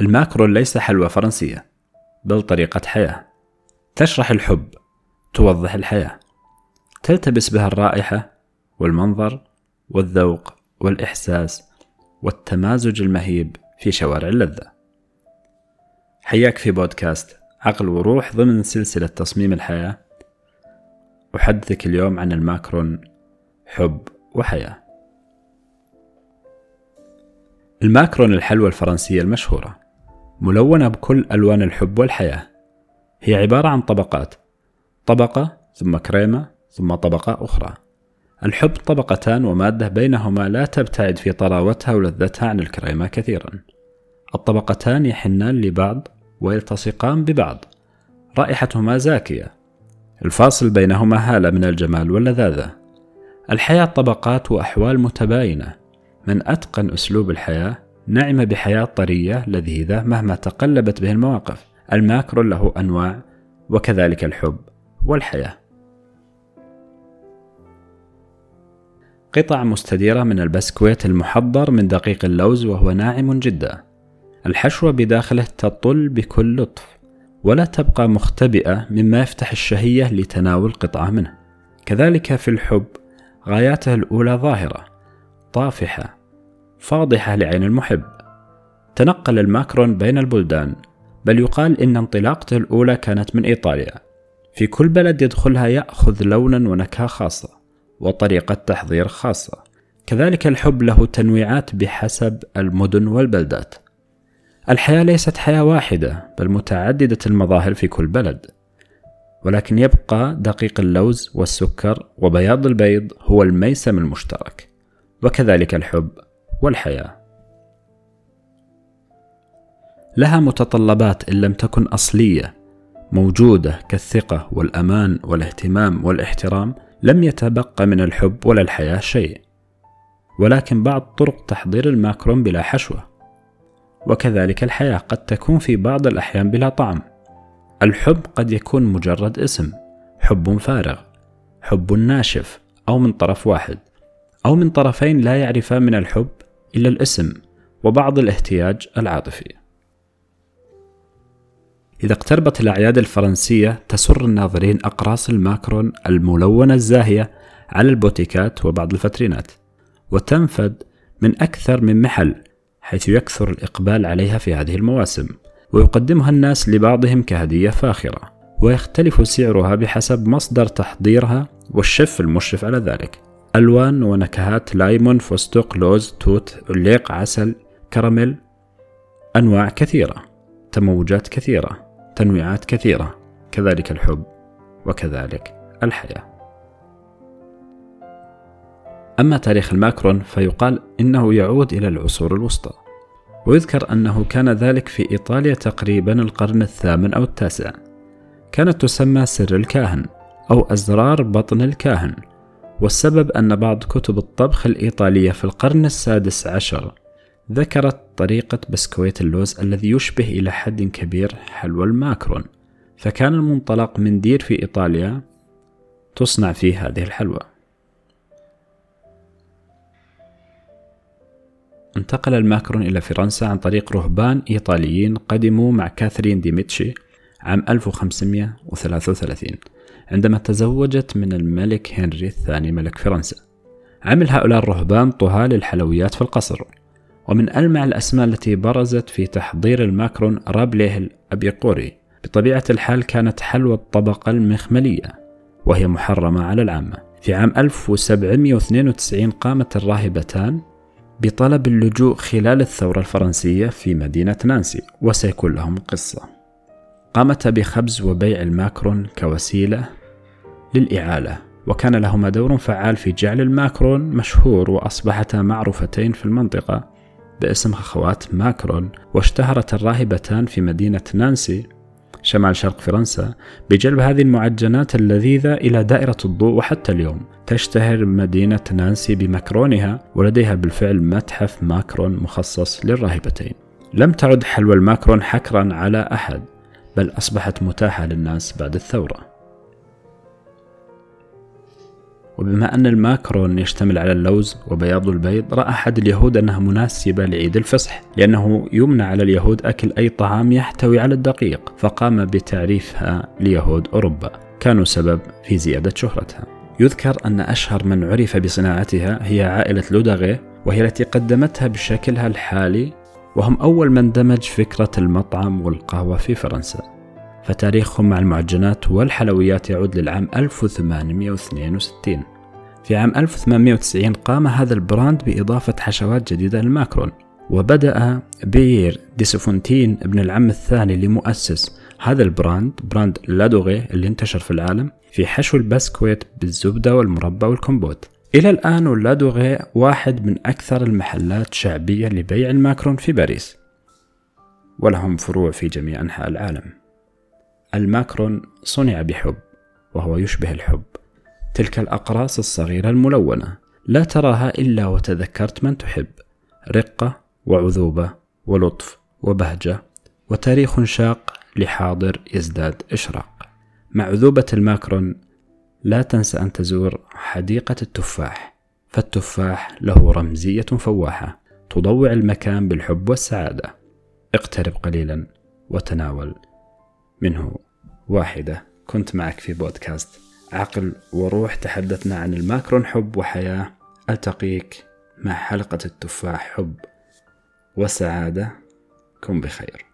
الماكرون ليس حلوى فرنسية بل طريقة حياة. تشرح الحب توضح الحياة. تلتبس بها الرائحة والمنظر والذوق والإحساس والتمازج المهيب في شوارع اللذة. حياك في بودكاست عقل وروح ضمن سلسلة تصميم الحياة. أحدثك اليوم عن الماكرون حب وحياة. الماكرون الحلوى الفرنسية المشهورة. ملونة بكل ألوان الحب والحياة. هي عبارة عن طبقات. طبقة ثم كريمة ثم طبقة أخرى. الحب طبقتان ومادة بينهما لا تبتعد في طراوتها ولذتها عن الكريمة كثيرا. الطبقتان يحنان لبعض ويلتصقان ببعض. رائحتهما زاكية. الفاصل بينهما هالة من الجمال واللذاذة. الحياة طبقات وأحوال متباينة. من أتقن أسلوب الحياة نعم بحياة طرية لذيذة مهما تقلبت به المواقف. الماكرون له أنواع وكذلك الحب والحياة. قطع مستديرة من البسكويت المحضر من دقيق اللوز وهو ناعم جدا. الحشوة بداخله تطل بكل لطف ولا تبقى مختبئة مما يفتح الشهية لتناول قطعة منه. كذلك في الحب غاياته الأولى ظاهرة طافحة. فاضحة لعين المحب. تنقل الماكرون بين البلدان بل يقال إن انطلاقته الأولى كانت من إيطاليا. في كل بلد يدخلها يأخذ لونا ونكهة خاصة وطريقة تحضير خاصة. كذلك الحب له تنويعات بحسب المدن والبلدات. الحياة ليست حياة واحدة بل متعددة المظاهر في كل بلد. ولكن يبقى دقيق اللوز والسكر وبياض البيض هو الميسم المشترك. وكذلك الحب. والحياة. لها متطلبات إن لم تكن أصلية موجودة كالثقة والأمان والاهتمام والاحترام لم يتبقى من الحب ولا الحياة شيء. ولكن بعض طرق تحضير الماكرون بلا حشوة. وكذلك الحياة قد تكون في بعض الأحيان بلا طعم. الحب قد يكون مجرد اسم حب فارغ حب ناشف أو من طرف واحد أو من طرفين لا يعرفان من الحب إلا الاسم وبعض الاهتياج العاطفي. إذا اقتربت الأعياد الفرنسية تسر الناظرين أقراص الماكرون الملونة الزاهية على البوتيكات وبعض الفترينات وتنفد من أكثر من محل حيث يكثر الإقبال عليها في هذه المواسم ويقدمها الناس لبعضهم كهدية فاخرة ويختلف سعرها بحسب مصدر تحضيرها والشيف المشرف على ذلك. ألوان ونكهات لايمون فستق لوز توت عليق عسل كراميل أنواع كثيرة تموجات كثيرة تنويعات كثيرة كذلك الحب وكذلك الحياة. أما تاريخ الماكرون فيقال إنه يعود إلى العصور الوسطى ويذكر أنه كان ذلك في إيطاليا تقريبا القرن الثامن أو التاسع. كانت تسمى سر الكاهن أو أزرار بطن الكاهن. والسبب أن بعض كتب الطبخ الإيطالية في القرن السادس عشر ذكرت طريقة بسكويت اللوز الذي يشبه إلى حد كبير حلوى الماكرون فكان المنطلق من دير في إيطاليا تصنع فيه هذه الحلوى. انتقل الماكرون إلى فرنسا عن طريق رهبان إيطاليين قدموا مع كاثرين ديميتشي عام 1533 عندما تزوجت من الملك هنري الثاني ملك فرنسا. عمل هؤلاء الرهبان طهاة الحلويات في القصر. ومن ألمع الأسماء التي برزت في تحضير الماكرون رابليه الأبيقوري بطبيعة الحال كانت حلوى الطبقة المخملية وهي محرمة على العامة. في عام 1792 قامت الراهبتان بطلب اللجوء خلال الثورة الفرنسية في مدينة نانسي وسيكون لهم قصة. قامتا بخبز وبيع الماكرون كوسيلة للإعالة وكان لهما دور فعال في جعل الماكرون مشهور وأصبحتا معروفتين في المنطقة باسم أخوات ماكرون واشتهرت الراهبتان في مدينة نانسي شمال شرق فرنسا بجلب هذه المعجنات اللذيذة إلى دائرة الضوء وحتى اليوم. تشتهر مدينة نانسي بمكرونها ولديها بالفعل متحف ماكرون مخصص للراهبتين. لم تعد حلوى الماكرون حكرا على أحد بل أصبحت متاحة للناس بعد الثورة. وبما أن الماكرون يشتمل على اللوز وبياض البيض رأى أحد اليهود أنها مناسبة لعيد الفصح لأنه يمنع على اليهود أكل أي طعام يحتوي على الدقيق فقام بتعريفها ليهود أوروبا. كانوا سبب في زيادة شهرتها. يذكر أن أشهر من عرف بصناعتها هي عائلة لادوغي وهي التي قدمتها بشكلها الحالي وهم أول من دمج فكرة المطعم والقهوة في فرنسا. فتاريخهم مع المعجنات والحلويات يعود للعام 1862 في عام 1890 قام هذا ال brand بإضافة حشوات جديدة للماكرون وبدأ بيير ديسفونتين ابن العم الثاني لمؤسس هذا ال brand, brand لادوغي اللي انتشر في العالم في حشو البسكويت بالزبدة والمربى والكمبوت. إلى الآن لادوغي واحد من أكثر المحلات شعبية لبيع الماكرون في باريس ولهم فروع في جميع أنحاء العالم. الماكرون صنع بحب وهو يشبه الحب. تلك الأقراص الصغيرة الملونة لا تراها إلا وتذكرت من تحب. رقة وعذوبة ولطف وبهجة وتاريخ شاق لحاضر يزداد إشراق. مع عذوبة الماكرون لا تنسى أن تزور حديقة التفاح فالتفاح له رمزية فواحة تضوع المكان بالحب والسعادة. اقترب قليلا وتناول منه. واحدة كنت معك في بودكاست. عقل وروح تحدثنا عن الماكرون حب وحياة. ألتقيك مع حلقة التفاح حب. وسعادة كن بخير.